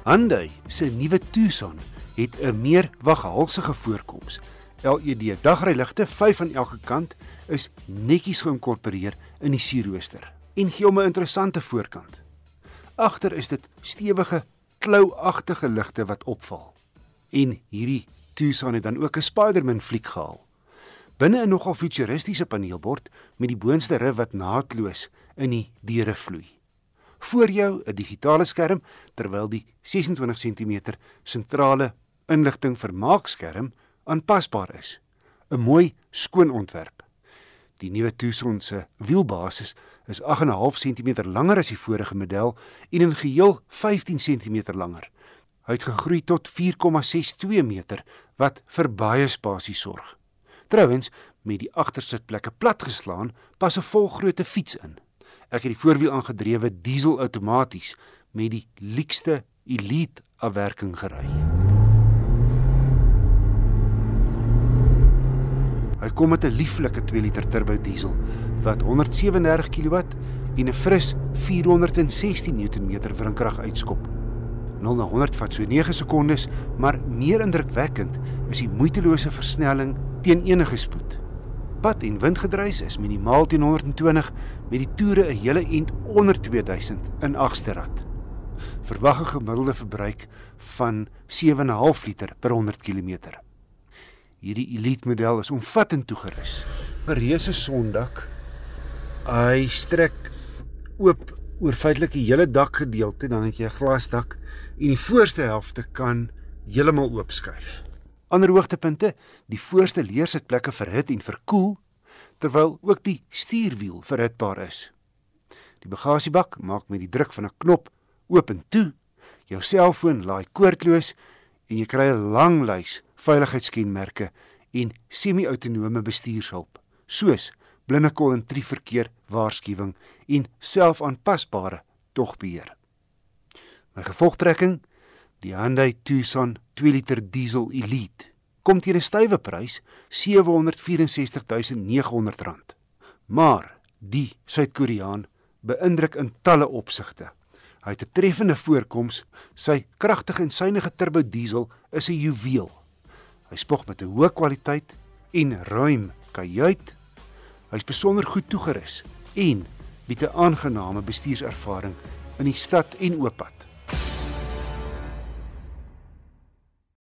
Hyundai se nuwe Tucson het 'n meer waghalsige voorkoms. LED dagryligte, 5 aan elke kant, is netjies geïnkorporeer in die sierrooster en gee hom 'n interessante voorkant. Agter is dit stewige, klouagtige ligte wat opval. En hierdie Tucson het dan ook 'n Spider-Man fliek gehaal. Binne 'n nogal futuristiese paneelbord met die boonste ry wat naadloos in die deure vloei. Voor jou 'n digitale skerm terwyl die 26 cm sentrale inligting vermaakskerm aanpasbaar is. 'n Mooi skoon ontwerp. Die nuwe Tucson se wielbasis is 8.5 cm langer as die vorige model en in geheel 15 cm langer. Hy het gegroei tot 4,62 meter wat vir baie spasie sorg. Trouwens, met die agtersitplekke platgeslaan, pas 'n volgrootte fiets in. Ek het die voorwiel aangedrewe diesel outomaties met die luukste Elite afwerking gery. Hy kom met 'n lieflike 2 liter turbo diesel wat 137 kW en 'n fris 416 Nm wrinkrag uitskop. 0 na 100 vat so 9 sekondes, maar meer indrukwekkend is die moeitelose versnelling teen enige spoed. Pad en windgedruis is minimaal teen 120 met die toere 'n hele end onder 2000 in agste rad. Verwag 'n gemiddelde verbruik van 7,5 liter per 100 km. Hierdie Elite model is omvattend toegerus. 'n Reuse sondak. Hy strek oop oor feitelik die hele dakgedeelte, dan het jy 'n glasdak en die voorste helfte kan heeltemal oopskuif. Ander hoogtepunte, die voorste leersitplekke verhit en verkoel terwyl ook die stuurwiel verhitbaar is. Die bagasiebak maak met die druk van 'n knop oop en toe. Jou selfoon laai koordloos en jy kry 'n lang lys veiligheidskenmerke en semi-autonome bestuurshulp, soos blindekol en trieverkeer waarskuwing en selfaanpasbare togbeheer. My gevolgtrekking, die Hyundai Tucson 2 liter diesel Elite, kom teen 'n stywe prys R764900. Maar die Suid-Koreaan beïndruk in talle opsigte. Hy het 'n treffende voorkoms, sy kragtige en suiwige turbo diesel is 'n juweel. Hy spog met 'n hoë kwaliteit en ruim kajuit. Hy's besonder goed toegerus en bied 'n aangename bestuurservaring in die stad en oop pad.